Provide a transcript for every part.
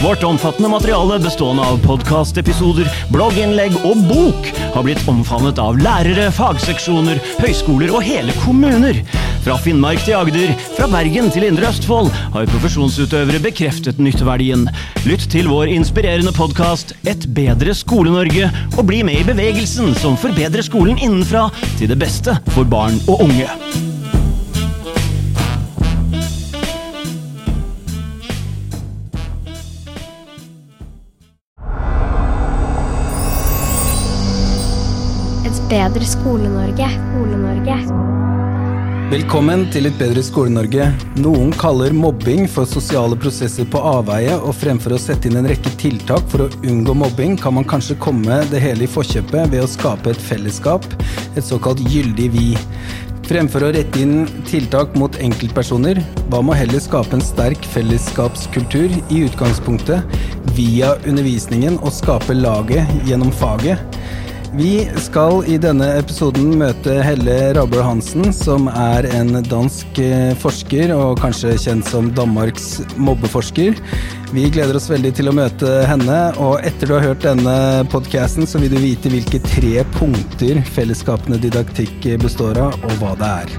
Vårt omfattende materiale bestående av podkastepisoder, blogginnlegg og bok har blitt omfavnet av lærere, fagseksjoner, høyskoler og hele kommuner. Fra Finnmark til Agder, fra Bergen til Indre Østfold har profesjonsutøvere bekreftet nytteverdien. Lytt til vår inspirerende podkast Et bedre Skole-Norge, og bli med i bevegelsen som forbedrer skolen innenfra til det beste for barn og unge. Bedre Skole-Norge. Skole-Norge. Velkommen til Et bedre Skole-Norge. Noen kaller mobbing for sosiale prosesser på avveie, og fremfor å sette inn en rekke tiltak for å unngå mobbing, kan man kanskje komme det hele i forkjøpet ved å skape et fellesskap, et såkalt gyldig vi. Fremfor å rette inn tiltak mot enkeltpersoner, hva med å heller skape en sterk fellesskapskultur i utgangspunktet, via undervisningen og skape laget gjennom faget? Vi skal i denne episoden møte Helle Rabø Hansen, som er en dansk eh, forsker og kanskje kjent som Danmarks mobbeforsker. Vi gleder oss veldig til å møte henne, og etter du har hørt denne podkasten, så vil du vite hvilke tre punkter fellesskapende didaktikk består av, og hva det er.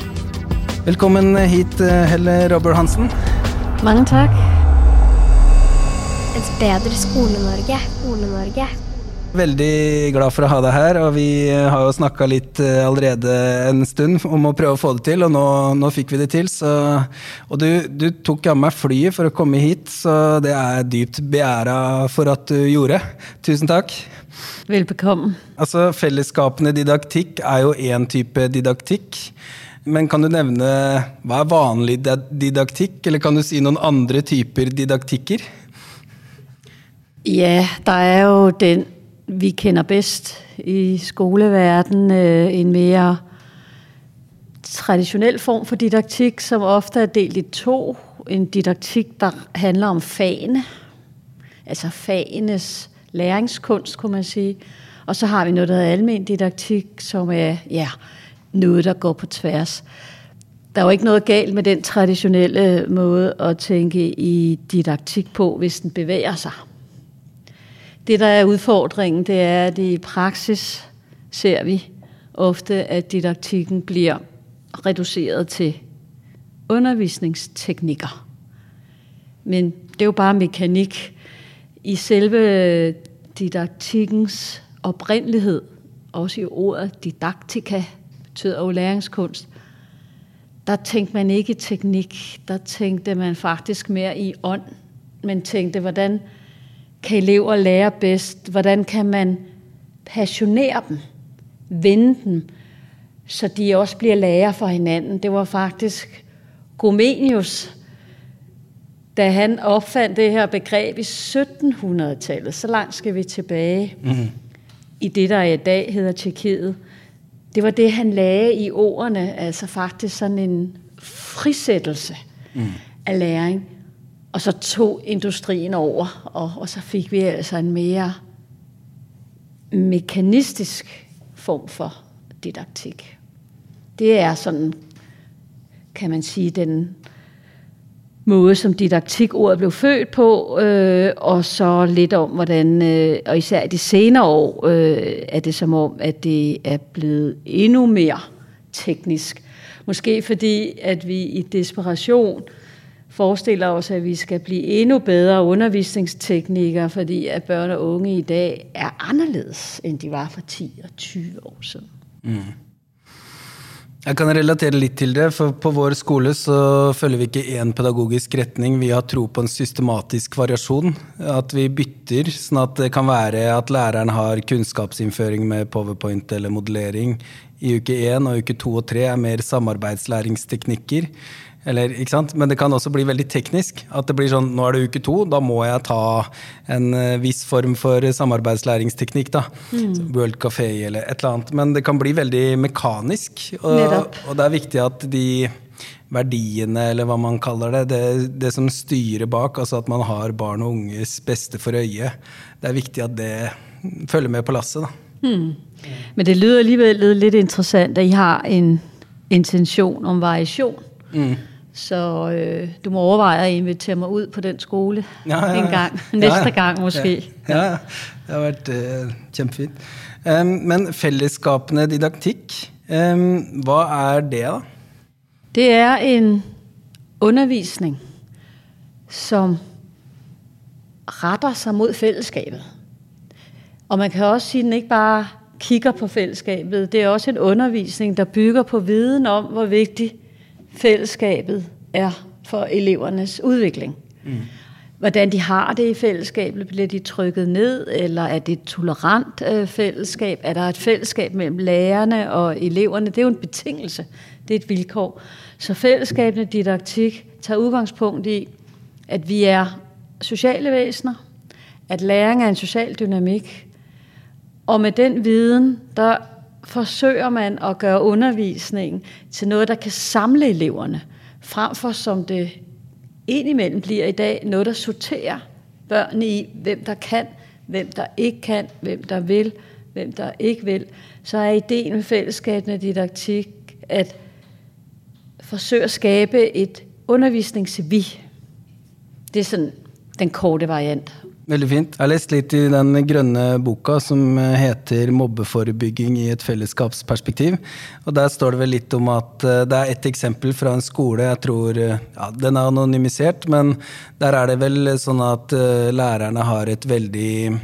Velkommen hit, eh, Helle Rabø Hansen. Mange takk. Et bedre Skole-Norge. Skole-Norge. Veldig glad for å ha deg her, og vi har jo snakka litt eh, allerede en stund om å prøve å få det til, og nå, nå fikk vi det til. Så, og du, du tok av meg flyet for å komme hit, så det er dypt beæra for at du gjorde. Tusen takk. Velbekomme. Altså, Fellesskapende didaktikk er jo én type didaktikk. Men kan du nevne hva er vanlig didaktikk, eller kan du si noen andre typer didaktikker? Ja, der er jo den vi kender bedst i skoleverdenen, øh, en mere traditionel form for didaktik, som ofte er delt i to. En didaktik, der handler om fagene, altså fagenes læringskunst, kunne man sige. Og så har vi noget, der hedder almen didaktik, som er ja, noget, der går på tværs. Der er jo ikke noget galt med den traditionelle måde at tænke i didaktik på, hvis den bevæger sig. Det, der er udfordringen, det er, at i praksis ser vi ofte, at didaktikken bliver reduceret til undervisningsteknikker. Men det er jo bare mekanik. I selve didaktikkens oprindelighed, også i ordet didaktika, betyder jo læringskunst, der tænkte man ikke i teknik, der tænkte man faktisk mere i ånd. Man tænkte, hvordan kan elever lære bedst? Hvordan kan man passionere dem, vende dem, så de også bliver lærer for hinanden? Det var faktisk Gomenius, da han opfandt det her begreb i 1700-tallet. Så langt skal vi tilbage mm. i det, der i dag hedder Tjekkiet. Det var det, han lagde i ordene, altså faktisk sådan en frisættelse mm. af læring. Og så tog industrien over, og, og så fik vi altså en mere mekanistisk form for didaktik. Det er sådan, kan man sige, den måde, som didaktikordet blev født på, øh, og så lidt om, hvordan, øh, og især i de senere år, øh, er det som om, at det er blevet endnu mere teknisk. Måske fordi, at vi i desperation forestiller os, at vi skal blive endnu bedre undervisningsteknikker, fordi at børn og unge i dag er anderledes, end de var for 10 og 20 år siden. Mm. Jeg kan relatere litt til det, for på vår skole så følger vi ikke én pedagogisk retning. Vi har tro på en systematisk variasjon. At vi bytter, sånn at det kan være at læreren har kunnskapsinnføring med powerpoint eller modellering i uke én, og uke to og tre er mer samarbeidslæringsteknikker. Eller, ikke sant? Men det kan også bli veldig teknisk. At det blir sånn nå er det uke to, da må jeg ta en uh, viss form for samarbeidslæringsteknikk. da. Mm. World Café eller et eller annet. Men det kan bli veldig mekanisk. Og, og det er viktig at de verdiene, eller hva man kaller det, det, det som styrer bak, altså at man har barn og unges beste for øye, det er viktig at det følger med på lasset. da. Mm. Men det lyder alligevel litt interessant at I har en intention om variation. Mm. Så øh, du må overveje at invitere mig ud på den skole Ja, ja, ja. en gang. Ja, Næste ja. gang måske. Ja, ja. det har vært uh, kjempefint. Um, men fellesskapende didaktikk, um, hva er det, da? Det er en undervisning, som retter sig mod fællesskabet. Og man kan også sige, at den ikke bare kigger på fællesskabet. Det er også en undervisning, der bygger på viden om, hvor vigtigt fællesskabet er for elevernes udvikling. Mm. Hvordan de har det i fællesskabet. Bliver de trykket ned, eller er det et tolerant øh, fællesskab? Er der et fællesskab mellem lærerne og eleverne? Det er jo en betingelse. Det er et vilkår. Så fællesskabende didaktik tager udgangspunkt i, at vi er sociale væsener, at læring er en social dynamik, og med den viden, der forsøger man at gøre undervisningen til noget, der kan samle eleverne, frem for som det indimellem bliver i dag, noget, der sorterer børnene i, hvem der kan, hvem der ikke kan, hvem der vil, hvem der ikke vil. Så er ideen med fællesskabende didaktik at forsøge at skabe et undervisningsvi. Det er sådan den korte variant. Veldig fint. Jeg har lest litt i den grønne boka som eh, heter 'Mobbeforebygging i et fellesskapsperspektiv'. Og Der står det vel litt om at eh, det er et eksempel fra en skole. jeg tror, eh, ja, Den er anonymisert, men der er det vel sånn at lærerne har et veldig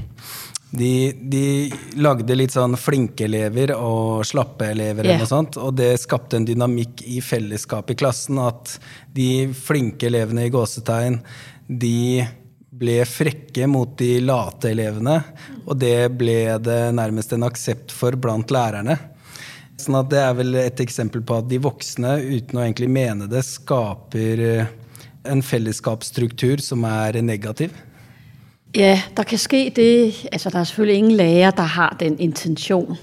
de, de lagde litt sånn flinke elever og slappe elever, eller noe sånt, og det skapte en dynamikk i fellesskapet i klassen. At de flinke elevene i gåsetegn, de ble frekke mot de late elevene. Og det ble det nærmest en aksept for blant lærerne. Sånn at det er vel et eksempel på at de voksne, uten å egentlig mene det, skaper eh, en fellesskapsstruktur som er negativ. Ja, der kan ske det. Altså, der er selvfølgelig ingen lærer, der har den intention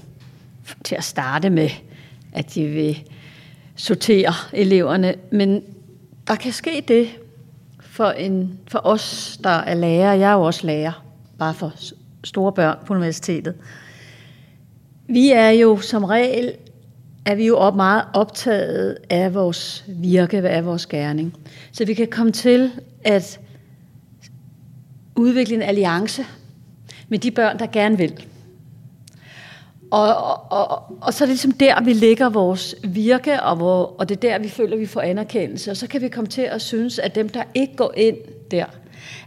til at starte med, at de vil sortere eleverne. Men der kan ske det for, en, for os, der er lærer. Jeg er jo også lærer, bare for store børn på universitetet. Vi er jo som regel er vi jo op meget optaget af vores virke, af vores gerning. Så vi kan komme til at udvikle en alliance med de børn, der gerne vil. Og, og, og, og så er det ligesom der, vi lægger vores virke, og, hvor, og det er der, vi føler, vi får anerkendelse. Og så kan vi komme til at synes, at dem, der ikke går ind der,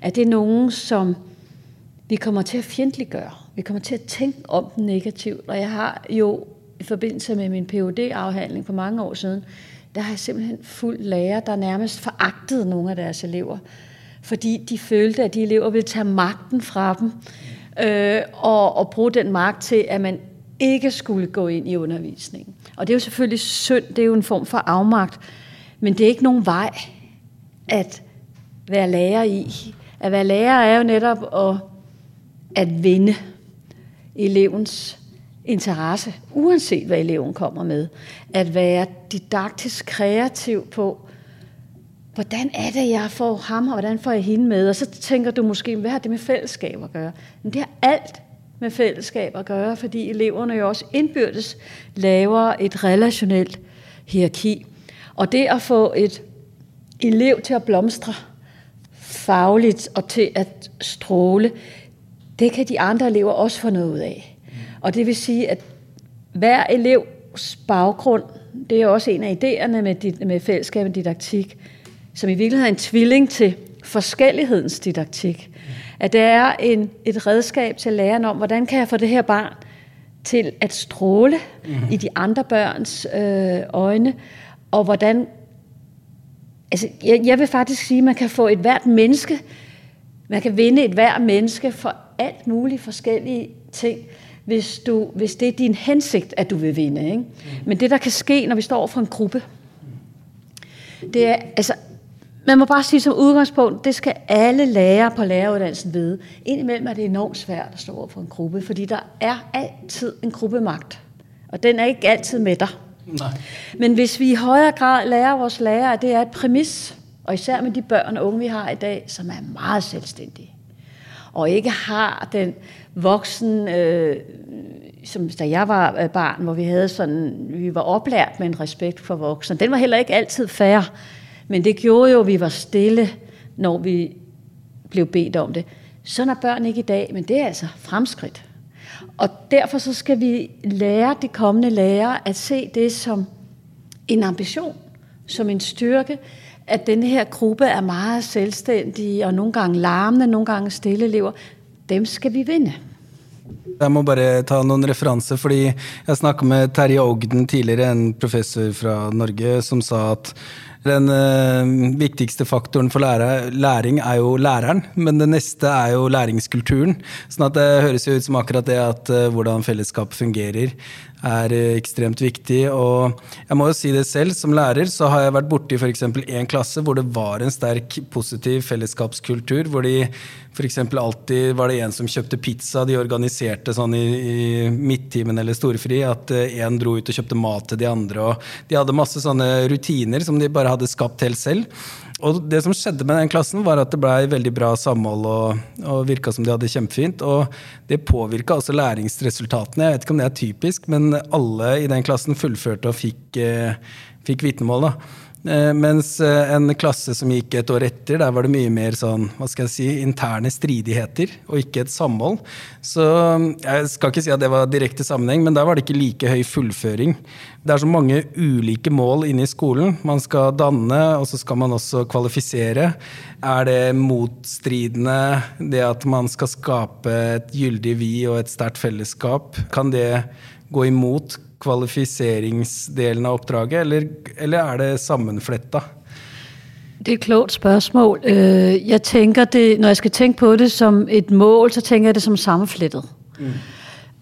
at det er nogen, som vi kommer til at fjendtliggøre. Vi kommer til at tænke om den negativt. Og jeg har jo i forbindelse med min phd afhandling for mange år siden, der har jeg simpelthen fuldt lærer, der nærmest foragtede nogle af deres elever. Fordi de følte, at de elever ville tage magten fra dem, øh, og, og bruge den magt til, at man ikke skulle gå ind i undervisningen. Og det er jo selvfølgelig synd, det er jo en form for afmagt, men det er ikke nogen vej at være lærer i. At være lærer er jo netop at, at vinde elevens interesse, uanset hvad eleven kommer med. At være didaktisk kreativ på, hvordan er det, jeg får ham, og hvordan får jeg hende med? Og så tænker du måske, hvad har det med fællesskab at gøre? Men det har alt med fællesskab at gøre, fordi eleverne jo også indbyrdes laver et relationelt hierarki. Og det at få et elev til at blomstre fagligt og til at stråle, det kan de andre elever også få noget ud af. Og det vil sige, at hver elevs baggrund, det er også en af idéerne med, dit, med fællesskabet didaktik, som i virkeligheden er en tvilling til forskellighedens didaktik. At det er en, et redskab til læreren om, hvordan kan jeg få det her barn til at stråle mm-hmm. i de andre børns øh, øjne, og hvordan Altså, jeg, jeg vil faktisk sige, at man kan få et hvert menneske, man kan vinde et hvert menneske for alt muligt forskellige ting, hvis, du, hvis det er din hensigt, at du vil vinde. Ikke? Men det, der kan ske, når vi står for en gruppe, det er, altså, man må bare sige som udgangspunkt, det skal alle lærere på læreruddannelsen vide. Indimellem er det enormt svært at stå over for en gruppe, fordi der er altid en gruppemagt. Og den er ikke altid med dig. Nej. Men hvis vi i højere grad lærer vores lærere, at det er et præmis, og især med de børn og unge, vi har i dag, som er meget selvstændige, og ikke har den voksen øh, som da jeg var øh, barn, hvor vi havde sådan, vi var oplært med en respekt for voksne. Den var heller ikke altid færre, men det gjorde jo, at vi var stille, når vi blev bedt om det. Sådan er børn ikke i dag, men det er altså fremskridt. Og derfor så skal vi lære de kommende lærere at se det som en ambition, som en styrke, at denne her gruppe er meget selvstændige og nogle gange larmende, nogle gange stille elever. Dem skal vi vinde. Jeg må bare ta noen referanser, fordi jeg snakket med Terje Ogden tidligere, en professor fra Norge, som sa at den uh, viktigste faktoren for lære, læring er jo læreren, men det neste er jo læringskulturen. Sånn at det høres jo ut som akkurat det at uh, hvordan fellesskap fungerer, er eh, ekstremt viktig. Og jeg må jo si det selv, som lærer så har jeg vært borti f.eks. en klasse hvor det var en sterk positiv fellesskapskultur, hvor de f.eks. alltid var det en som kjøpte pizza, de organiserte sånn i, i midttimen eller storfri, at eh, en dro ut og kjøpte mat til de andre, og de hadde masse sånne rutiner som de bare hadde skapt helt selv. Og det som skjedde med den klassen, var at det blei veldig bra samhold og, og virka som de hadde kjempefint. Og det påvirka også læringsresultatene. Jeg vet ikke om det er typisk, men alle i den klassen fullførte og fikk, eh, fikk vitnemål. da. Eh, mens eh, en klasse som gikk et år etter, der var det mye mer sånn, hva skal jeg si, interne stridigheter, og ikke et samhold. Så eh, jeg skal ikke si at det var direkte sammenheng, men der var det ikke like høy fullføring. Det er så mange ulike mål inne i skolen. Man skal danne, og så skal man også kvalifisere. Er det motstridende, det at man skal skape et gyldig vi og et sterkt fellesskap? Kan det gå imot kvalifiseringsdelen av oppdraget, eller, eller er det sammenfletta? Det er et klogt spørgsmål. Øh, jeg tænker det, når jeg skal tænke på det som et mål, så tænker jeg det som sammenflettet. Mm.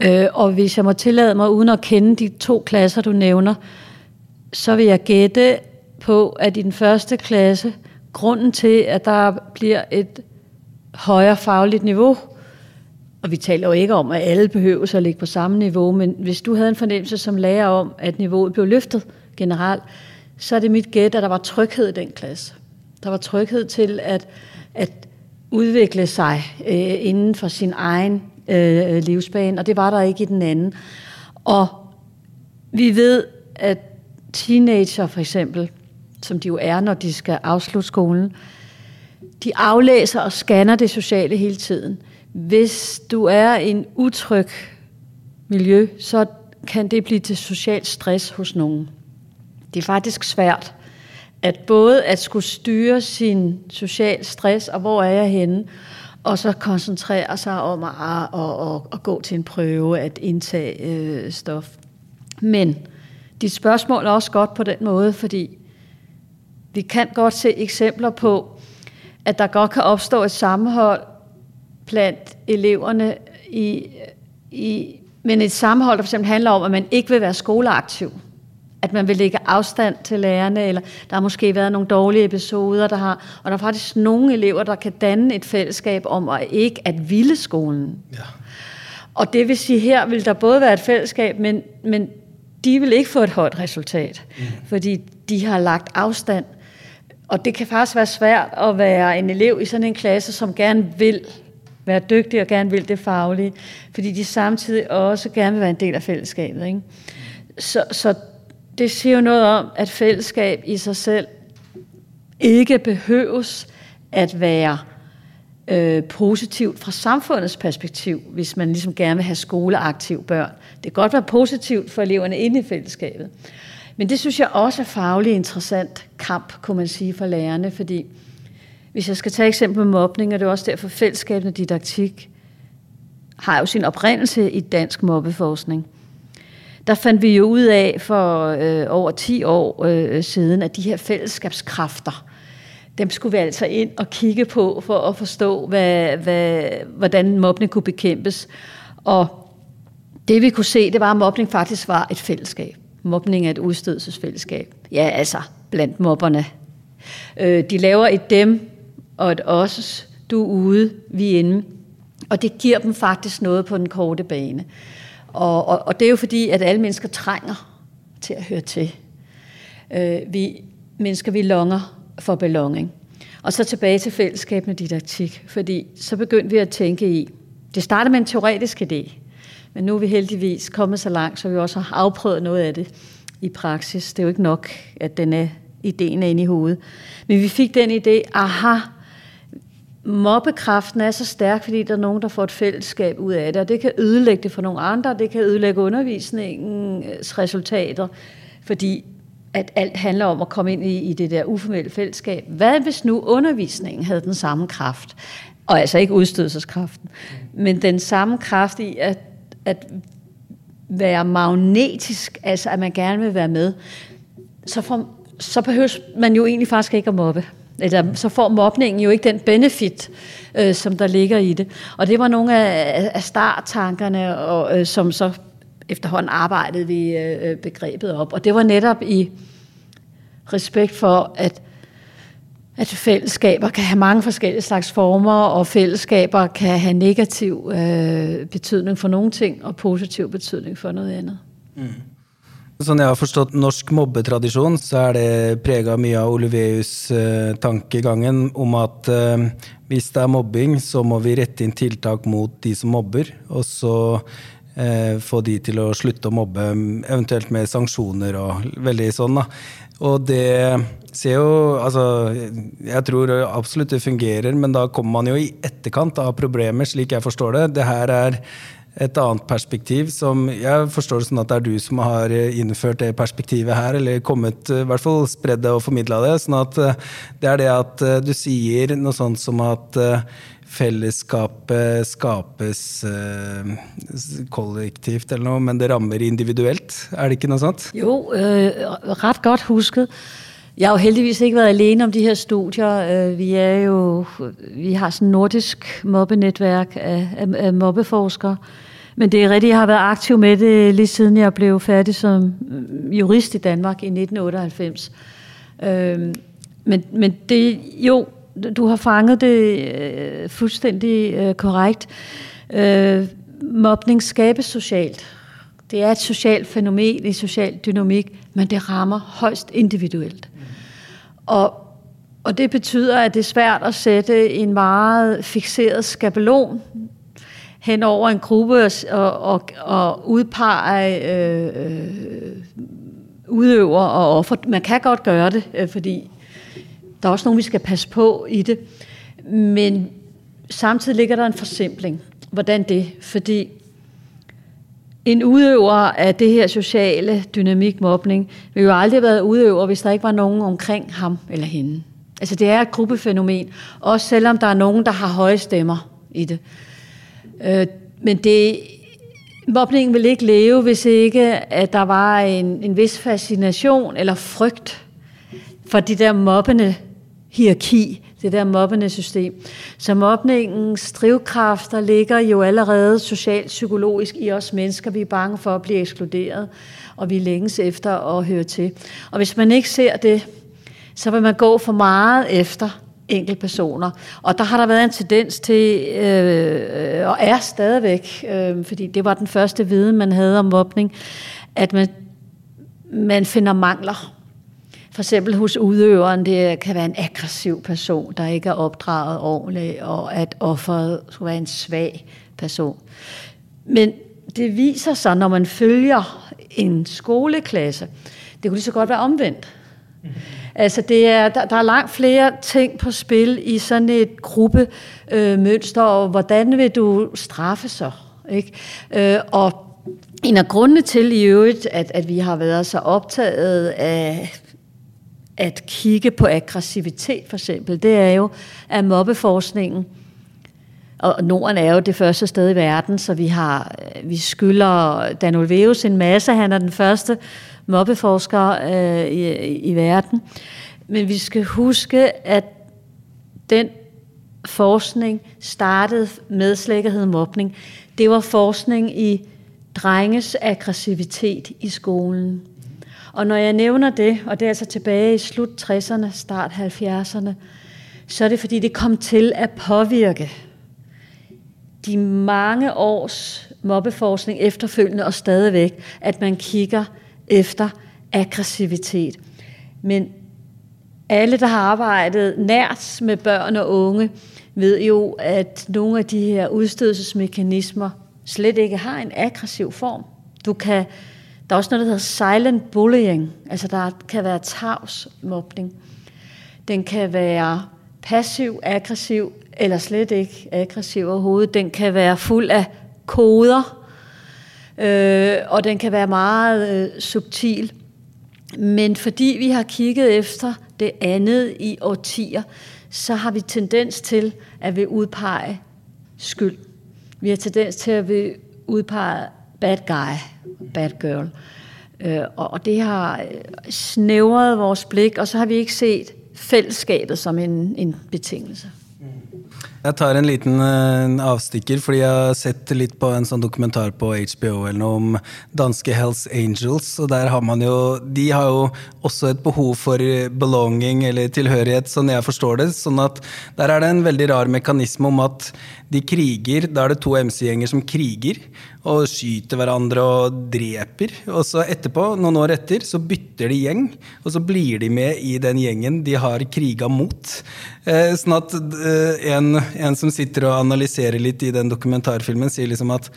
Øh, og hvis jeg må tillade mig, uden at kende de to klasser, du nævner, så vil jeg gætte på, at i den første klasse, grunden til, at der bliver et højere fagligt niveau, og vi taler jo ikke om, at alle behøver at ligge på samme niveau, men hvis du havde en fornemmelse som lærer om, at niveauet blev løftet generelt, så er det mit gæt, at der var tryghed i den klasse. Der var tryghed til at, at udvikle sig øh, inden for sin egen øh, livsbane, og det var der ikke i den anden. Og vi ved, at teenager for eksempel, som de jo er, når de skal afslutte skolen, de aflæser og scanner det sociale hele tiden. Hvis du er i en utryg miljø, så kan det blive til social stress hos nogen. Det er faktisk svært at både at skulle styre sin social stress, og hvor er jeg henne, og så koncentrere sig om at, at, at, at, gå til en prøve, at indtage øh, stof. Men dit spørgsmål er også godt på den måde, fordi vi kan godt se eksempler på, at der godt kan opstå et sammenhold blandt eleverne i, i men et sammenhold, der for eksempel handler om, at man ikke vil være skoleaktiv. At man vil lægge afstand til lærerne, eller der har måske været nogle dårlige episoder, der har, og der er faktisk nogle elever, der kan danne et fællesskab om at ikke at ville skolen. Ja. Og det vil sige, her vil der både være et fællesskab, men, men de vil ikke få et højt resultat, mm. fordi de har lagt afstand. Og det kan faktisk være svært at være en elev i sådan en klasse, som gerne vil være dygtig og gerne vil det faglige, fordi de samtidig også gerne vil være en del af fællesskabet. Ikke? Så, så det siger jo noget om, at fællesskab i sig selv ikke behøves at være øh, positivt fra samfundets perspektiv, hvis man ligesom gerne vil have skoleaktive børn. Det kan godt være positivt for eleverne inde i fællesskabet. Men det synes jeg også er fagligt interessant kamp, kunne man sige, for lærerne, fordi hvis jeg skal tage eksempel med mobning, og det er også derfor fællesskabende didaktik har jo sin oprindelse i dansk mobbeforskning. Der fandt vi jo ud af for øh, over 10 år øh, siden, at de her fællesskabskræfter, dem skulle vi altså ind og kigge på for at forstå, hvad, hvad, hvordan mobning kunne bekæmpes. Og det vi kunne se, det var, at mobning faktisk var et fællesskab. Mobning er et udstødelsesfællesskab. Ja, altså blandt mobberne. Øh, de laver et dem, og et os, du er ude, vi er inde. Og det giver dem faktisk noget på den korte bane. Og, og, og det er jo fordi, at alle mennesker trænger til at høre til. Øh, vi mennesker, vi longer for belonging. Og så tilbage til fællesskab med didaktik, fordi så begyndte vi at tænke i, det startede med en teoretisk idé, Men nu er vi heldigvis kommet så langt, så vi også har afprøvet noget af det i praksis. Det er jo ikke nok, at den er, ideen er inde i hovedet. Men vi fik den idé, aha, mobbekraften er så stærk, fordi der er nogen, der får et fællesskab ud af det, og det kan ødelægge det for nogle andre, det kan ødelægge undervisningens resultater, fordi at alt handler om at komme ind i, i det der uformelle fællesskab. Hvad hvis nu undervisningen havde den samme kraft? Og altså ikke udstødelseskraften, men den samme kraft i at, at være magnetisk, altså at man gerne vil være med, så, får, så behøver man jo egentlig faktisk ikke at mobbe. Eller, så får mobningen jo ikke den benefit, øh, som der ligger i det. Og det var nogle af, af starttankerne, og, øh, som så efterhånden arbejdede vi øh, begrebet op. Og det var netop i respekt for, at, at fællesskaber kan have mange forskellige slags former, og fællesskaber kan have negativ øh, betydning for nogle ting, og positiv betydning for noget andet. Mm. Sånn jeg har forstått norsk mobbetradisjon, så er det prega mye av Oliveus-tankegangen eh, om at eh, hvis det er mobbing, så må vi rette inn tiltak mot de som mobber, og så eh, få de til å slutte å mobbe, eventuelt med sanksjoner og veldig sånn. da. Og det ser jo Altså, jeg tror absolutt det fungerer, men da kommer man jo i etterkant av problemer, slik jeg forstår det. Det her er et annet perspektiv som Jeg forstår det sånn at det er du som har eh, innført det perspektivet her, eller kommet, eh, i hvert fall spredd det og formidla det. sånn at eh, det er det at du sier noe sånt som at fellesskapet skapes kollektivt eller noe, men det rammer individuelt. Er det ikke noe sånt? Jo, øh, ret godt husket. Jeg har jo heldigvis ikke været alene om de her studier. Vi er jo, vi har sådan nordisk mobbenetværk af, af, af mobbeforskere. Men det er rigtigt, jeg har været aktiv med det lige siden jeg blev færdig som øh, jurist i Danmark i 1998. Øhm, men, men det, jo, du har fanget det øh, fuldstændig øh, korrekt. Øh, mobning skabes socialt. Det er et socialt fænomen, en social dynamik, men det rammer højst individuelt. Og, og det betyder, at det er svært at sætte en meget fixeret skabelon hen over en gruppe og, og, og udpege øh, øh, udøver og offer. Man kan godt gøre det, øh, fordi der er også nogen, vi skal passe på i det. Men samtidig ligger der en forsimpling. Hvordan det? Fordi en udøver af det her sociale dynamik mobning vil jo aldrig have været udøver, hvis der ikke var nogen omkring ham eller hende. Altså det er et gruppefænomen, også selvom der er nogen, der har høje stemmer i det. Øh, men det, mobningen vil ikke leve, hvis ikke at der var en, en vis fascination eller frygt for det der mobbende hierarki, det der mobbende system. Så mobningens drivkræfter ligger jo allerede socialt psykologisk i os mennesker. Vi er bange for at blive ekskluderet, og vi længes efter at høre til. Og hvis man ikke ser det, så vil man gå for meget efter enkeltpersoner. Og der har der været en tendens til, øh, og er stadigvæk, øh, fordi det var den første viden, man havde om mobning, at man, man finder mangler for eksempel hos udøveren, det kan være en aggressiv person, der ikke er opdraget ordentligt, og at offeret skulle være en svag person. Men det viser sig, når man følger en skoleklasse, det kunne lige så godt være omvendt. Mm. Altså det er, der, der er langt flere ting på spil i sådan et gruppemønster, øh, og hvordan vil du straffe så? Ikke? Øh, og en af grundene til i øvrigt, at, at vi har været så optaget af at kigge på aggressivitet for eksempel, det er jo, at mobbeforskningen, og Norden er jo det første sted i verden, så vi har øh, vi skylder Dan Olveus en masse. Han er den første mobbeforsker øh, i, i verden. Men vi skal huske, at den forskning startede med slækkerhed mobning. Det var forskning i drenges aggressivitet i skolen. Og når jeg nævner det, og det er altså tilbage i slut 60'erne, start 70'erne, så er det fordi, det kom til at påvirke de mange års mobbeforskning efterfølgende og stadigvæk, at man kigger efter aggressivitet. Men alle, der har arbejdet nært med børn og unge, ved jo, at nogle af de her udstødelsesmekanismer slet ikke har en aggressiv form. Du kan, der er også noget, der hedder silent bullying, altså der kan være tavs mobning. Den kan være passiv, aggressiv, eller slet ikke aggressiv overhovedet. Den kan være fuld af koder, øh, og den kan være meget øh, subtil. Men fordi vi har kigget efter det andet i årtier, så har vi tendens til at vil udpege skyld. Vi har tendens til at vil udpege bad guy, bad girl. Øh, og det har øh, snævret vores blik, og så har vi ikke set fællesskabet som en, en betingelse. Jeg tar en liten uh, avstikker, fordi jeg har sett litt på en sånn dokumentar på HBO eller noe om danske Hells Angels. og der har man jo, De har jo også et behov for belonging eller tilhørighet, sånn jeg forstår det. sånn at Der er det en veldig rar mekanisme om at de kriger. Da er det to MC-gjenger som kriger og skyter hverandre og dreper. Og så etterpå, noen år etter, så bytter de gjeng, og så blir de med i den gjengen de har kriga mot. Eh, sånn at eh, en, en, som sitter og analyserer litt i den dokumentarfilmen, sier liksom at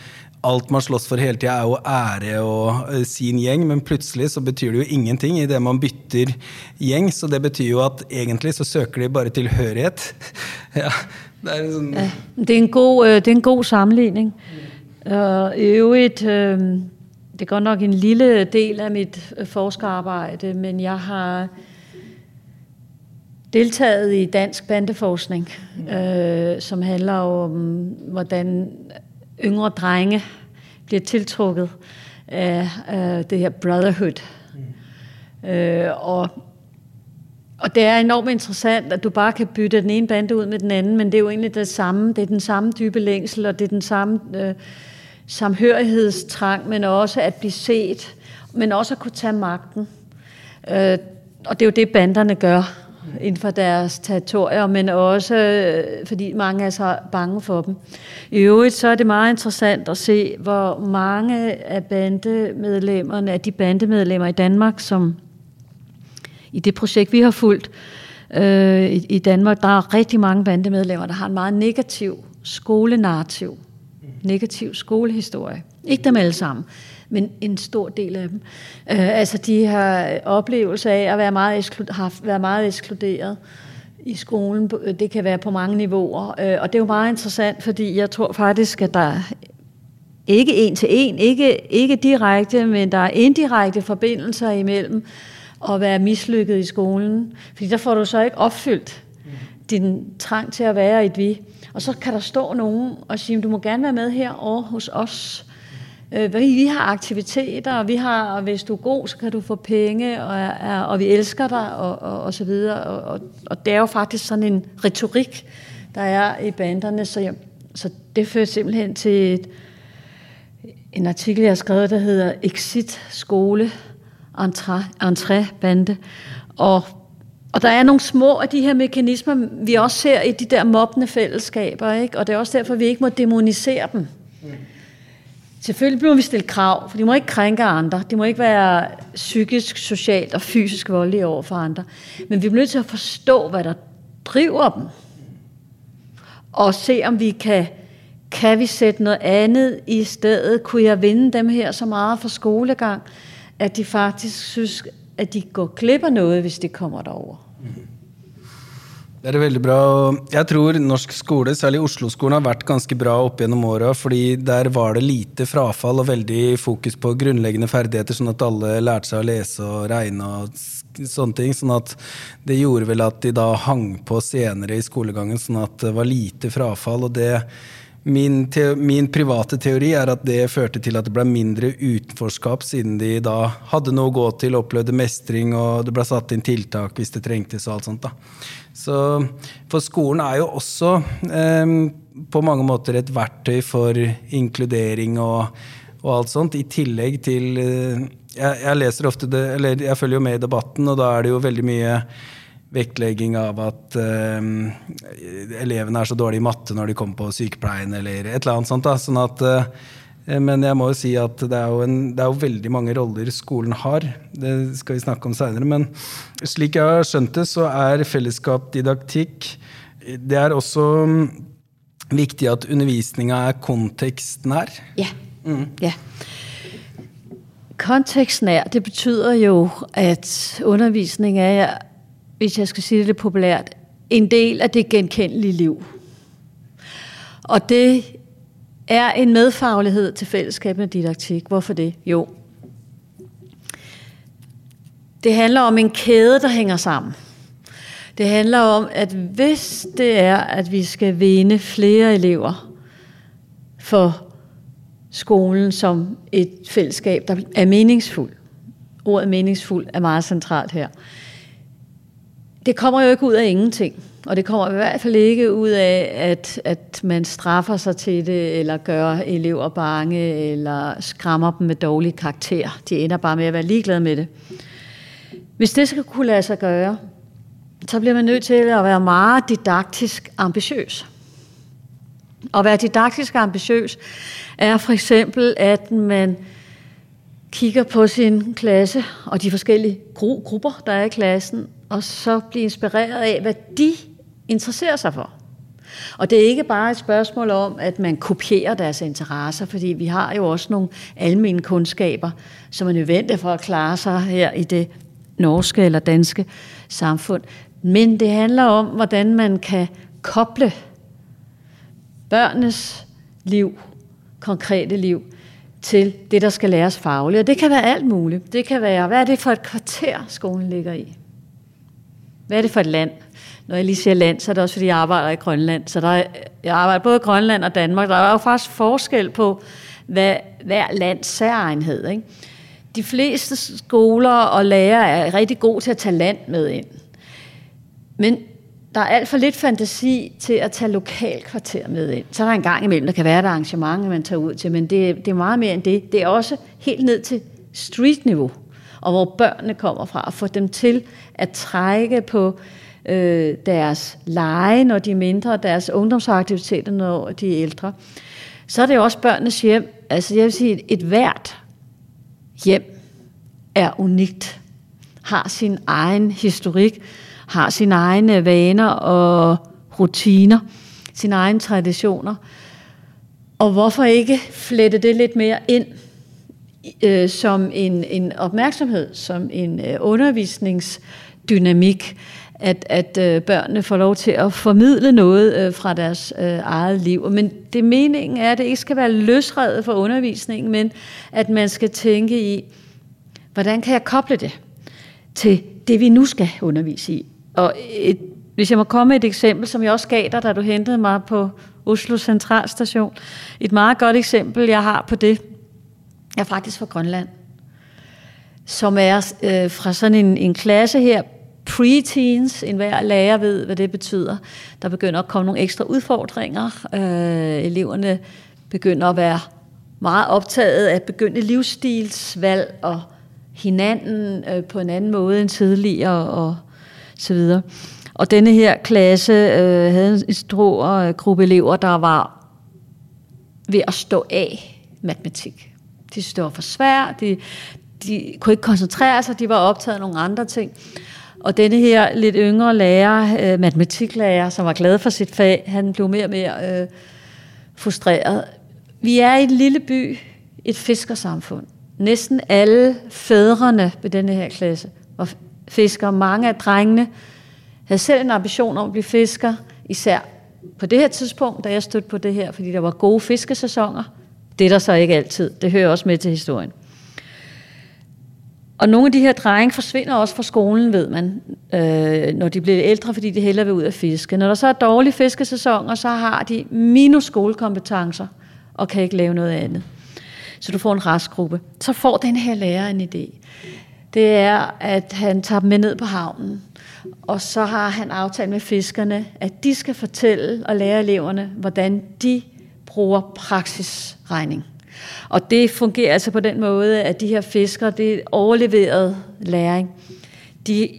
alt man slåss for hele tida, er jo ære og eh, sin gjeng, men plutselig så betyr det jo ingenting idet man bytter gjeng. Så det betyr jo at egentlig så søker de bare tilhørighet. ja, det er, en ja, det, er en god, det er en god sammenligning. Og i øvrigt, det er godt nok en lille del af mit øh, forskerarbejde, men jeg har deltaget i dansk bandeforskning, øh, som handler om, hvordan yngre drenge bliver tiltrukket af, af det her brotherhood. Mm. Øh, og, og det er enormt interessant, at du bare kan bytte den ene bande ud med den anden, men det er jo egentlig det samme. Det er den samme dybe længsel, og det er den samme øh, samhørighedstrang, men også at blive set, men også at kunne tage magten. Øh, og det er jo det, banderne gør inden for deres territorier, men også øh, fordi mange er så bange for dem. I øvrigt så er det meget interessant at se, hvor mange af bandemedlemmerne, af de bandemedlemmer i Danmark, som i det projekt, vi har fulgt øh, i, i Danmark, der er rigtig mange bandemedlemmer, der har en meget negativ skolenarrativ negativ skolehistorie. Ikke dem alle sammen, men en stor del af dem. Øh, altså de har oplevelse af at være meget, eksklu- har været meget ekskluderet i skolen. Øh, det kan være på mange niveauer. Øh, og det er jo meget interessant, fordi jeg tror faktisk, at der ikke en til en, ikke, ikke direkte, men der er indirekte forbindelser imellem at være mislykket i skolen. Fordi der får du så ikke opfyldt din trang til at være et vi. Og så kan der stå nogen og sige, du må gerne være med her over hos os. Øh, vi har aktiviteter, og vi har, og hvis du er god, så kan du få penge, og, og, og vi elsker dig, og, og, og så videre. Og, og, og det er jo faktisk sådan en retorik, der er i banderne, så, jeg, så det fører simpelthen til et, en artikel, jeg har skrevet, der hedder Exit Skole Entré, Entré Bande. Og og der er nogle små af de her mekanismer, vi også ser i de der mobbende fællesskaber, ikke? og det er også derfor, vi ikke må demonisere dem. Mm. Selvfølgelig må vi stille krav, for de må ikke krænke andre. De må ikke være psykisk, socialt og fysisk voldelige over for andre. Men vi bliver nødt til at forstå, hvad der driver dem. Og se, om vi kan, kan vi sætte noget andet i stedet. Kunne jeg vinde dem her så meget for skolegang, at de faktisk synes, at de går glip af noget, hvis det kommer derover. Mm-hmm. Det er veldig bra. Jeg tror norsk skole, særlig Oslo-skolen, har vært ganske bra opp gjennom åra. fordi der var det lite frafall og veldig fokus på grunnleggende ferdigheter, sånn at alle lærte seg å lese og regne og sånne ting. Sånn at det gjorde vel at de da hang på senere i skolegangen, sånn at det var lite frafall. og det Min, min, private teori er at det førte til at det ble mindre utenforskap, siden de da hadde noe å gå til, opplevde mestring, og det ble satt inn tiltak hvis det trengtes. og alt sånt da. Så For skolen er jo også eh, på mange måter et verktøy for inkludering og, og alt sånt, i tillegg til eh, jeg, jeg, leser ofte det, eller jeg følger jo med i debatten, og da er det jo veldig mye vektlegging av at uh, elevene er så dårlige i matte når de kommer på sykepleien, eller et eller annet sånt. Da. Sånn at, uh, men jeg må jo si at det er jo, en, det er jo, veldig mange roller skolen har. Det skal vi snakke om seinere. Men slik jeg har skjønt det, så er fellesskap didaktikk Det er også viktig at undervisninga er kontekstnær. Ja. Mm. ja. Kontekstnær, det betyder jo, at undervisning er, hvis jeg skal sige det lidt populært, en del af det genkendelige liv. Og det er en medfaglighed til fællesskabende didaktik. Hvorfor det? Jo. Det handler om en kæde, der hænger sammen. Det handler om, at hvis det er, at vi skal vinde flere elever for skolen som et fællesskab, der er meningsfuld. Ordet meningsfuld er meget centralt her. Det kommer jo ikke ud af ingenting. Og det kommer i hvert fald ikke ud af, at, at man straffer sig til det, eller gør elever bange, eller skræmmer dem med dårlige karakter. De ender bare med at være ligeglade med det. Hvis det skal kunne lade sig gøre, så bliver man nødt til at være meget didaktisk ambitiøs. At være didaktisk ambitiøs er for eksempel, at man kigger på sin klasse og de forskellige grupper, der er i klassen, og så blive inspireret af, hvad de interesserer sig for. Og det er ikke bare et spørgsmål om, at man kopierer deres interesser, fordi vi har jo også nogle almindelige kundskaber, som er nødvendige for at klare sig her i det norske eller danske samfund. Men det handler om, hvordan man kan koble børnenes liv, konkrete liv, til det, der skal læres fagligt. Og det kan være alt muligt. Det kan være, hvad er det for et kvarter, skolen ligger i? Hvad er det for et land? Når jeg lige siger land, så er det også, fordi jeg arbejder i Grønland. Så der er, jeg arbejder både i Grønland og Danmark. Der er jo faktisk forskel på hvad, hver lands særegenhed. Ikke? De fleste skoler og lærere er rigtig gode til at tage land med ind. Men der er alt for lidt fantasi til at tage lokalkvarter med ind. Så er der en gang imellem, der kan være et arrangement, man tager ud til, men det, det er meget mere end det. Det er også helt ned til street-niveau, og hvor børnene kommer fra, og få dem til at trække på øh, deres lege, når de er mindre, og deres ungdomsaktiviteter, når de er ældre. Så er det også børnenes hjem. Altså jeg vil sige, et hvert hjem er unikt, har sin egen historik, har sine egne vaner og rutiner, sine egne traditioner. Og hvorfor ikke flette det lidt mere ind øh, som en, en opmærksomhed, som en øh, undervisningsdynamik, at, at øh, børnene får lov til at formidle noget øh, fra deres øh, eget liv. Men det meningen er, at det ikke skal være løsredet for undervisningen, men at man skal tænke i, hvordan kan jeg koble det til det, vi nu skal undervise i? Og et, hvis jeg må komme med et eksempel, som jeg også gav dig, da du hentede mig på Oslo Centralstation. Et meget godt eksempel, jeg har på det, er faktisk fra Grønland. Som er øh, fra sådan en, en klasse her, preteens, en hver lærer ved, hvad det betyder. Der begynder at komme nogle ekstra udfordringer. Øh, eleverne begynder at være meget optaget af begyndte livsstilsvalg og hinanden øh, på en anden måde end tidligere og så videre. Og denne her klasse øh, havde en stor øh, gruppe elever, der var ved at stå af matematik. De synes, det var for svært, de, de kunne ikke koncentrere sig, de var optaget af nogle andre ting. Og denne her lidt yngre lærer, øh, matematiklærer, som var glad for sit fag, han blev mere og mere øh, frustreret. Vi er i en lille by, et fiskersamfund. Næsten alle fædrene ved denne her klasse var fiskere. Mange af drengene havde selv en ambition om at blive fisker, især på det her tidspunkt, da jeg stødte på det her, fordi der var gode fiskesæsoner. Det er der så ikke altid. Det hører også med til historien. Og nogle af de her drenge forsvinder også fra skolen, ved man, øh, når de bliver ældre, fordi de hellere vil ud at fiske. Når der så er dårlig fiskesæson, og så har de minus skolekompetencer og kan ikke lave noget andet. Så du får en restgruppe. Så får den her lærer en idé det er, at han tager dem med ned på havnen. Og så har han aftalt med fiskerne, at de skal fortælle og lære eleverne, hvordan de bruger praksisregning. Og det fungerer altså på den måde, at de her fiskere, det er overleveret læring. De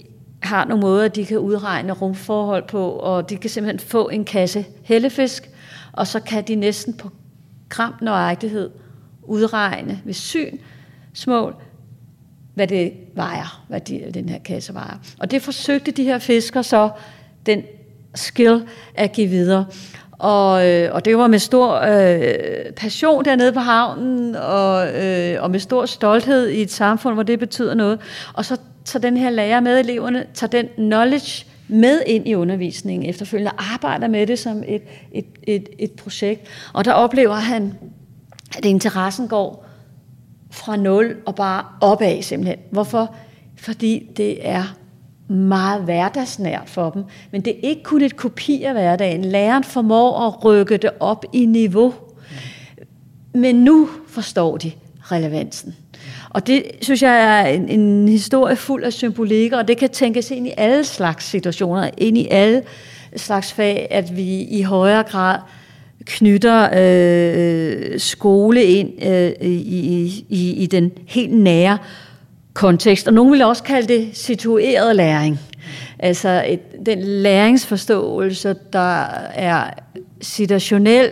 har nogle måder, de kan udregne rumforhold på, og de kan simpelthen få en kasse hellefisk, og så kan de næsten på gram nøjagtighed udregne ved syn smål, hvad det vejer, hvad de, den her kasse vejer. Og det forsøgte de her fiskere så, den skill, at give videre. Og, øh, og det var med stor øh, passion dernede på havnen, og, øh, og med stor stolthed i et samfund, hvor det betyder noget. Og så tager den her lærer med eleverne, tager den knowledge med ind i undervisningen efterfølgende, arbejder med det som et, et, et, et projekt. Og der oplever han, at interessen går fra nul og bare opad simpelthen. Hvorfor? Fordi det er meget hverdagsnært for dem. Men det er ikke kun et kopi af hverdagen. Læreren formår at rykke det op i niveau. Men nu forstår de relevansen. Og det synes jeg er en, en historie fuld af symbolikker, og det kan tænkes ind i alle slags situationer, ind i alle slags fag, at vi i højere grad knytter øh, øh skole ind øh, i, i, i den helt nære kontekst. Og nogen vil også kalde det situeret læring. Altså et, den læringsforståelse, der er situationel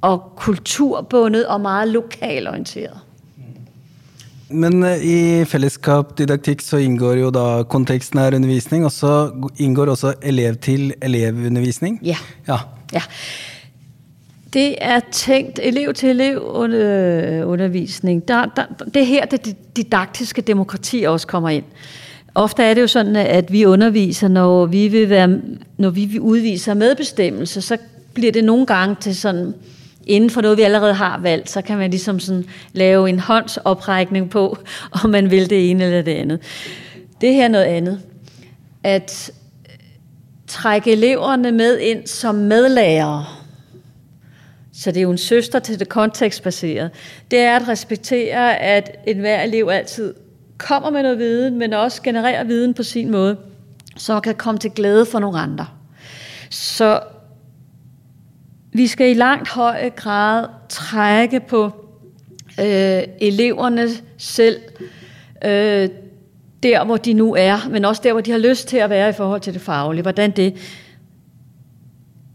og kulturbundet og meget lokalorienteret. Men uh, i fællesskab didaktik så indgår jo da kontekstnær undervisning, og så indgår også elev til elevundervisning. Ja. Ja. ja. Det er tænkt elev til elev øh, undervisning. Der, der, det er her, det didaktiske demokrati også kommer ind. Ofte er det jo sådan, at vi underviser, når vi vil, være, når vi udviser medbestemmelse, så bliver det nogle gange til sådan, inden for noget, vi allerede har valgt, så kan man ligesom sådan lave en håndsoprækning på, om man vil det ene eller det andet. Det her er noget andet. At trække eleverne med ind som medlærere, så det er jo en søster til det kontekstbaserede, det er at respektere, at enhver elev altid kommer med noget viden, men også genererer viden på sin måde, så kan komme til glæde for nogle andre. Så vi skal i langt høj grad trække på øh, eleverne selv, øh, der hvor de nu er, men også der hvor de har lyst til at være i forhold til det faglige. Hvordan det,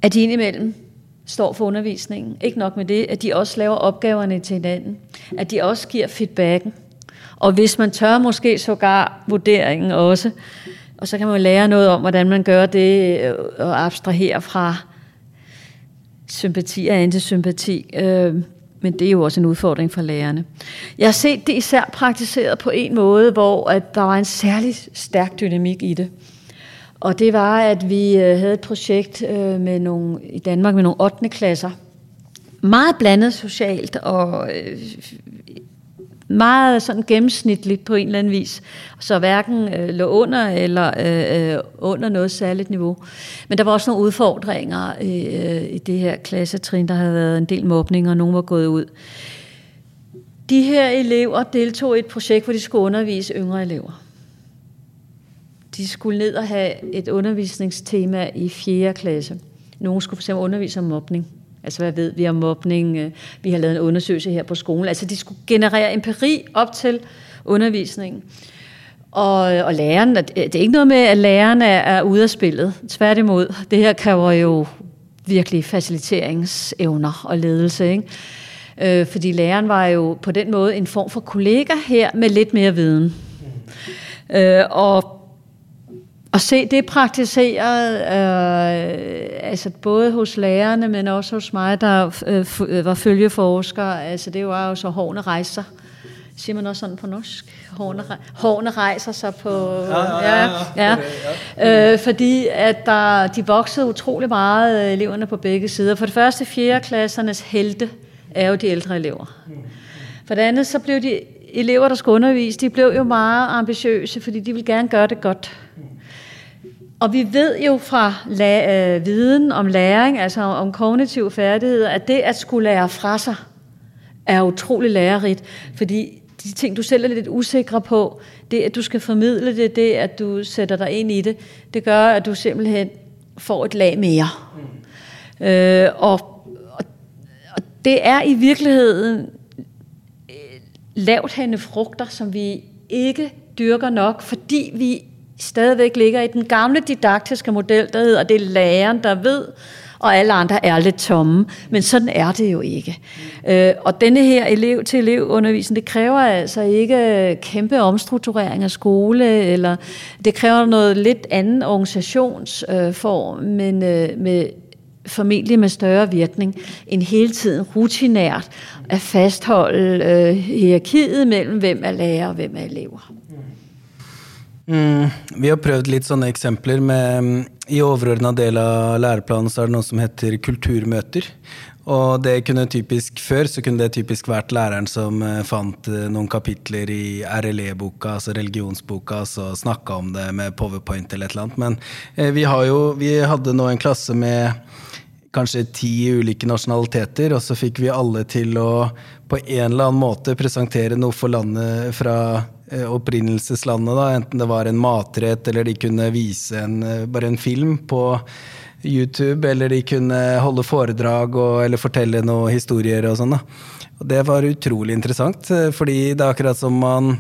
at de indimellem står for undervisningen. Ikke nok med det, at de også laver opgaverne til hinanden. At de også giver feedbacken. Og hvis man tør måske sågar vurderingen også, og så kan man lære noget om, hvordan man gør det, øh, og abstrahere fra sympati og antisympati. Øh, men det er jo også en udfordring for lærerne. Jeg har set det især praktiseret på en måde, hvor at der var en særlig stærk dynamik i det. Og det var, at vi øh, havde et projekt øh, med nogle, i Danmark med nogle 8. klasser. Meget blandet socialt og øh, meget sådan gennemsnitligt på en eller anden vis. Så hverken øh, lå under eller øh, under noget særligt niveau. Men der var også nogle udfordringer øh, i det her klassetrin. Der havde været en del mobning, og nogen var gået ud. De her elever deltog i et projekt, hvor de skulle undervise yngre elever de skulle ned og have et undervisningstema i 4. klasse. Nogle skulle fx undervise om mobning. Altså, hvad ved vi om mobning? Vi har lavet en undersøgelse her på skolen. Altså, de skulle generere empiri op til undervisningen. Og, og læreren, det er ikke noget med, at læreren er, er ude af spillet. Tværtimod, det her kræver jo virkelig faciliteringsevner og ledelse. Ikke? Øh, fordi læreren var jo på den måde en form for kollega her med lidt mere viden. Øh, og at se det praktiseret, øh, altså både hos lærerne, men også hos mig, der øh, øh var følgeforsker, altså det var jo så hårene rejser. Siger man også sådan på norsk? Hårene, hårene rejser sig på... Ja, ja, ja. ja. Øh, fordi at der, de voksede utrolig meget, øh, eleverne på begge sider. For det første, 4. klassernes helte er jo de ældre elever. For det andet, så blev de elever, der skulle undervise, de blev jo meget ambitiøse, fordi de ville gerne gøre det godt. Og vi ved jo fra la- øh, viden om læring, altså om kognitive færdigheder, at det at skulle lære fra sig, er utrolig lærerigt, fordi de ting, du selv er lidt usikre på, det at du skal formidle det, det at du sætter dig ind i det, det gør, at du simpelthen får et lag mere. Mm. Øh, og, og, og det er i virkeligheden øh, lavt frugter, som vi ikke dyrker nok, fordi vi stadigvæk ligger i den gamle didaktiske model, der hedder, det er læreren, der ved, og alle andre er lidt tomme. Men sådan er det jo ikke. Øh, og denne her elev-til-elev undervisning, det kræver altså ikke kæmpe omstrukturering af skole, eller det kræver noget lidt anden organisationsform, øh, men øh, med formentlig med større virkning, end hele tiden rutinært at fastholde øh, hierarkiet mellem hvem er lærer og hvem er elever. Mm, vi har prøvd litt sånne eksempler med mm, I overordna del av læreplanen så er det noe som heter kulturmøter. Og det kunne typisk Før så kunne det typisk vært læreren som eh, fant eh, noen kapitler i RLE-boka, altså religionsboka, så snakka om det med powerpoint eller et eller annet. Men eh, vi, har jo, vi hadde nå en klasse med kanskje ti ulike nasjonaliteter, og så fikk vi alle til å på en eller annen måte presentere noe for landet fra Eh, opprinnelseslandet. Da. Enten det var en matrett, eller de kunne vise en, eh, bare en film på YouTube, eller de kunne holde foredrag og, eller fortelle noen historier og sånn. Det var utrolig interessant, eh, fordi det er akkurat som man,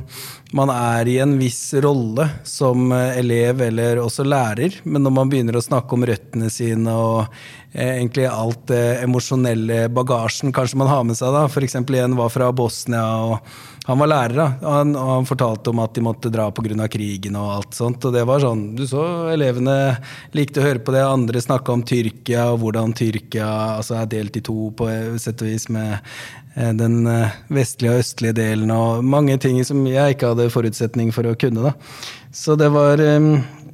man er i en viss rolle som elev eller også lærer, men når man begynner å snakke om røttene sine og Eh, egentlig alt det emosjonelle bagasjen kanskje man har med seg. da. F.eks. en var fra Bosnia, og han var lærer. da. Han, og han fortalte om at de måtte dra pga. krigen og alt sånt. Og det var sånn, Du så elevene likte å høre på det. Andre snakka om Tyrkia, og hvordan Tyrkia altså, er delt i to på sett og vis med eh, den eh, vestlige og østlige delen, og mange ting som jeg ikke hadde forutsetning for å kunne. da. Så det var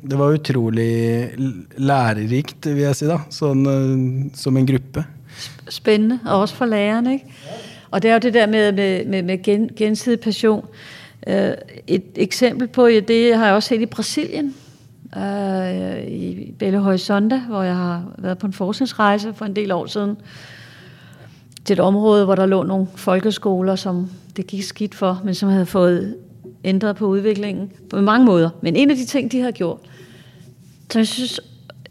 det var utrolig lærerikt, vil jeg si, da, sånn, som en gruppe. Spændende, og også for lærerne. Ikke? Og det er jo det der med, med, med, med gen, gensidig passion. Uh, et eksempel på det har jeg også set i Brasilien, uh, i Belo Horizonte, hvor jeg har været på en forskningsrejse for en del år siden, til et område, hvor der lå nogle folkeskoler, som det gik skidt for, men som havde fået ændret på udviklingen på mange måder. Men en af de ting, de har gjort, som jeg synes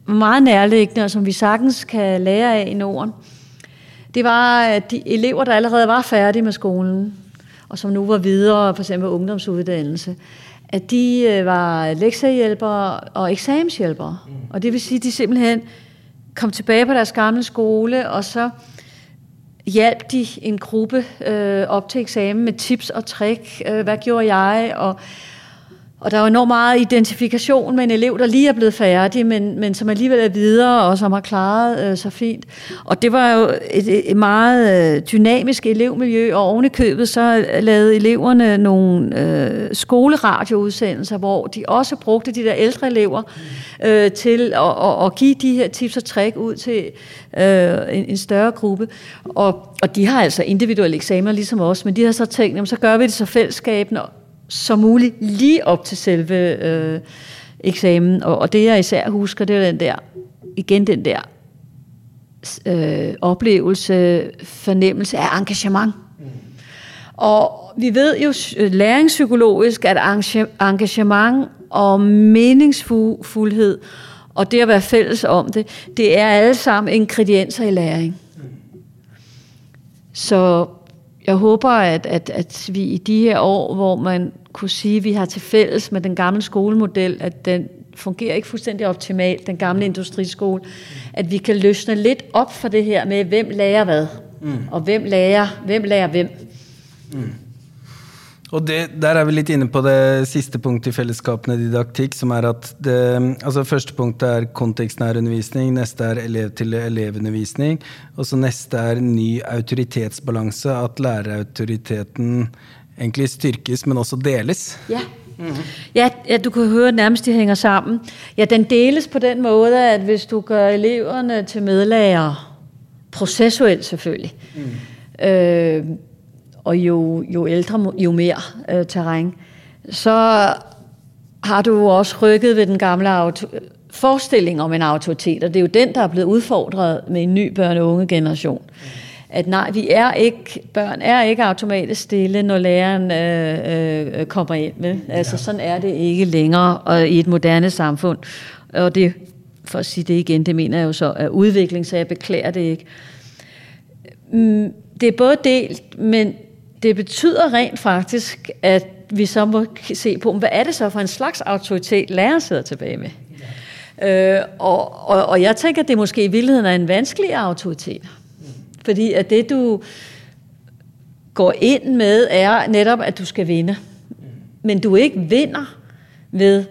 meget nærliggende, og som vi sagtens kan lære af i Norden, det var, at de elever, der allerede var færdige med skolen, og som nu var videre, for eksempel ungdomsuddannelse, at de øh, var lektiehjælpere og eksamenshjælpere. Mm. Og det vil sige, at de simpelthen kom tilbage på deres gamle skole, og så hjalp de en gruppe øh, op til eksamen med tips og trick. Øh, hvad gjorde jeg? Og og der er jo enormt meget identifikation med en elev, der lige er blevet færdig, men, men som alligevel er videre, og som har klaret øh, sig fint. Og det var jo et, et meget øh, dynamisk elevmiljø, og ovenikøbet købet så øh, lavede eleverne nogle øh, skoleradioudsendelser, hvor de også brugte de der ældre elever øh, til at, at, at give de her tips og trick ud til øh, en, en større gruppe. Og, og de har altså individuelle eksamener ligesom os, men de har så tænkt, jamen, så gør vi det så fællesskabende, som muligt lige op til selve øh, eksamen. Og, og det jeg især husker, det er den der, igen den der øh, oplevelse, fornemmelse af engagement. Mm. Og vi ved jo læringspsykologisk, at engagement og meningsfuldhed og det at være fælles om det, det er alle sammen ingredienser i læring. Mm. Så jeg håber, at, at, at vi i de her år, hvor man kunne sige, at vi har til fælles med den gamle skolemodel, at den fungerer ikke fuldstændig optimalt, den gamle industriskole, at vi kan løsne lidt op for det her med, hvem lærer hvad, mm. og hvem lærer, hvem lærer hvem. Mm. Og det, Der er vi litt inne på det siste punktet i fellesskapene didaktikk, som er at det, altså Første punkt er kontekstnær undervisning, neste er elev-til-elevundervisning, og så neste er ny autoritetsbalanse, at lærerautoriteten egentlig styrkes, men også deles. Ja. Mm-hmm. Ja, ja, du kan høre, nærmest de hænger sammen. Ja, den deles på den måde, at hvis du gør eleverne til medlærer, processuelt selvfølgelig, mm. øh, og jo, jo ældre, jo mere øh, terræn, så har du også rykket ved den gamle auto- forestilling om en autoritet, og det er jo den, der er blevet udfordret med en ny børne- og unge generation. At nej, vi er ikke, børn er ikke automatisk stille, når læreren øh, øh, kommer ind med. Altså sådan er det ikke længere og i et moderne samfund. Og det, for at sige det igen, det mener jeg jo så er udvikling, så jeg beklager det ikke. Mm, det er både delt, men det betyder rent faktisk, at vi så må se på, hvad er det så for en slags autoritet, læreren sidder tilbage med. Ja. Øh, og, og, og jeg tænker, at det måske i virkeligheden er en vanskelig autoritet. Fordi at det, du går ind med, er netop, at du skal vinde. Men du ikke vinder ved,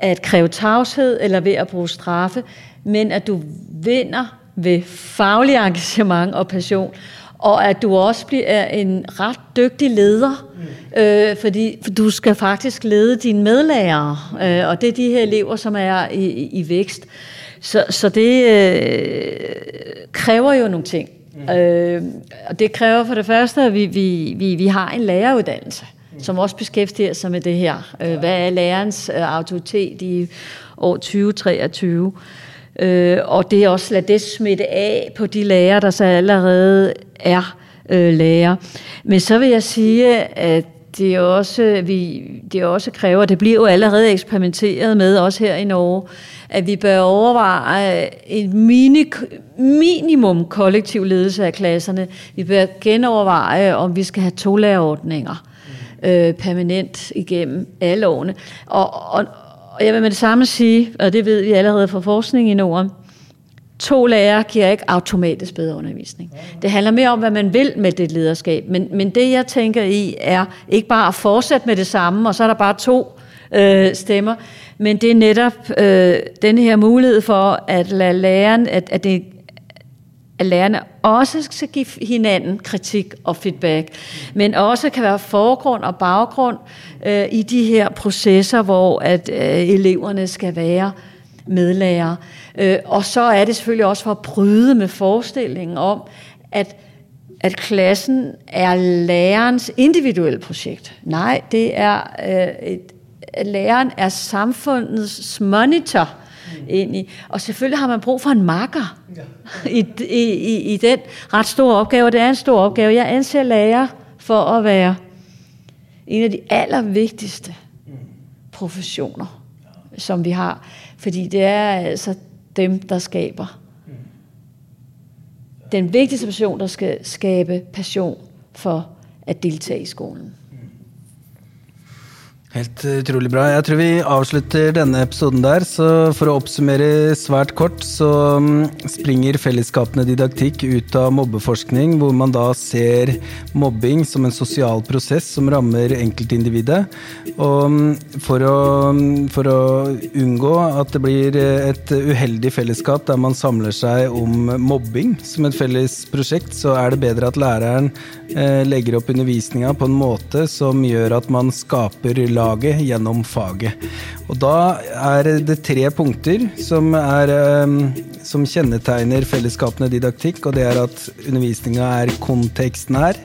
at kræve tavshed eller ved at bruge straffe, men at du vinder ved faglig engagement og passion, og at du også bliver en ret dygtig leder, øh, fordi for du skal faktisk lede dine medlærere, øh, og det er de her elever, som er i, i vækst. Så, så det øh, kræver jo nogle ting. Mm. Øh, og det kræver for det første, at vi, vi, vi, vi har en læreruddannelse, mm. som også beskæftiger sig med det her. Øh, hvad er lærerens øh, autoritet i år 2023? Øh, og det er også lade det smitte af på de lærere, der så allerede er øh, lærer. Men så vil jeg sige, at det også, vi, det også kræver, det bliver jo allerede eksperimenteret med, også her i Norge, at vi bør overveje et mini, minimum kollektiv ledelse af klasserne. Vi bør genoverveje, om vi skal have to lærerordninger øh, permanent igennem alle årene. Og, og, og jeg vil med det samme sige, og det ved vi allerede fra forskning i Norden, to lærere giver ikke automatisk bedre undervisning. Det handler mere om, hvad man vil med det lederskab. Men, men det, jeg tænker i, er ikke bare at fortsætte med det samme, og så er der bare to øh, stemmer, men det er netop øh, den her mulighed for at lade læreren, at, at, det, at lærerne også skal give hinanden kritik og feedback, men også kan være forgrund og baggrund øh, i de her processer, hvor at øh, eleverne skal være medlærer. Øh, og så er det selvfølgelig også for at bryde med forestillingen om, at at klassen er lærerens individuelle projekt. Nej, det er øh, et, at læreren er samfundets monitor mm. ind i. Og selvfølgelig har man brug for en marker ja. i, i, i den ret store opgave. Det er en stor opgave. Jeg anser lærer for at være en af de allervigtigste mm. professioner, som vi har. Fordi det er altså dem, der skaber. Den vigtigste person, der skal skabe passion for at deltage i skolen. Helt eh, utrolig bra. Jeg tror vi avslutter denne episoden der. Så for å oppsummere svært kort, så mm, springer fellesskapene didaktikk ut av mobbeforskning, hvor man da ser mobbing som en sosial prosess som rammer enkeltindividet. Og mm, for å, mm, for å unngå at det blir eh, et uheldig fellesskap der man samler seg om mobbing som et felles prosjekt, så er det bedre at læreren eh, legger opp undervisninga på en måte som gjør at man skaper lag laget gjennom faget. Og da er det tre punkter som, er, ehm, som kjennetegner fellesskapene didaktikk, og det er at undervisninga er kontekstnær,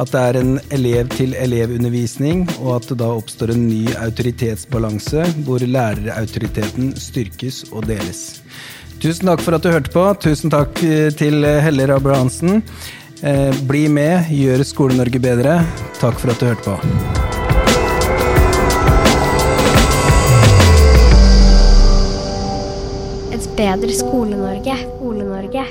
at det er en elev-til-elev-undervisning, og at det da oppstår en ny autoritetsbalanse hvor lærerautoriteten styrkes og deles. Tusen takk for at du hørte på. Tusen takk eh, til Helle Rabbe Hansen. Eh, bli med, gjør Skole-Norge bedre. Takk for at du hørte på. Bedre Skole-Norge. Skole-Norge.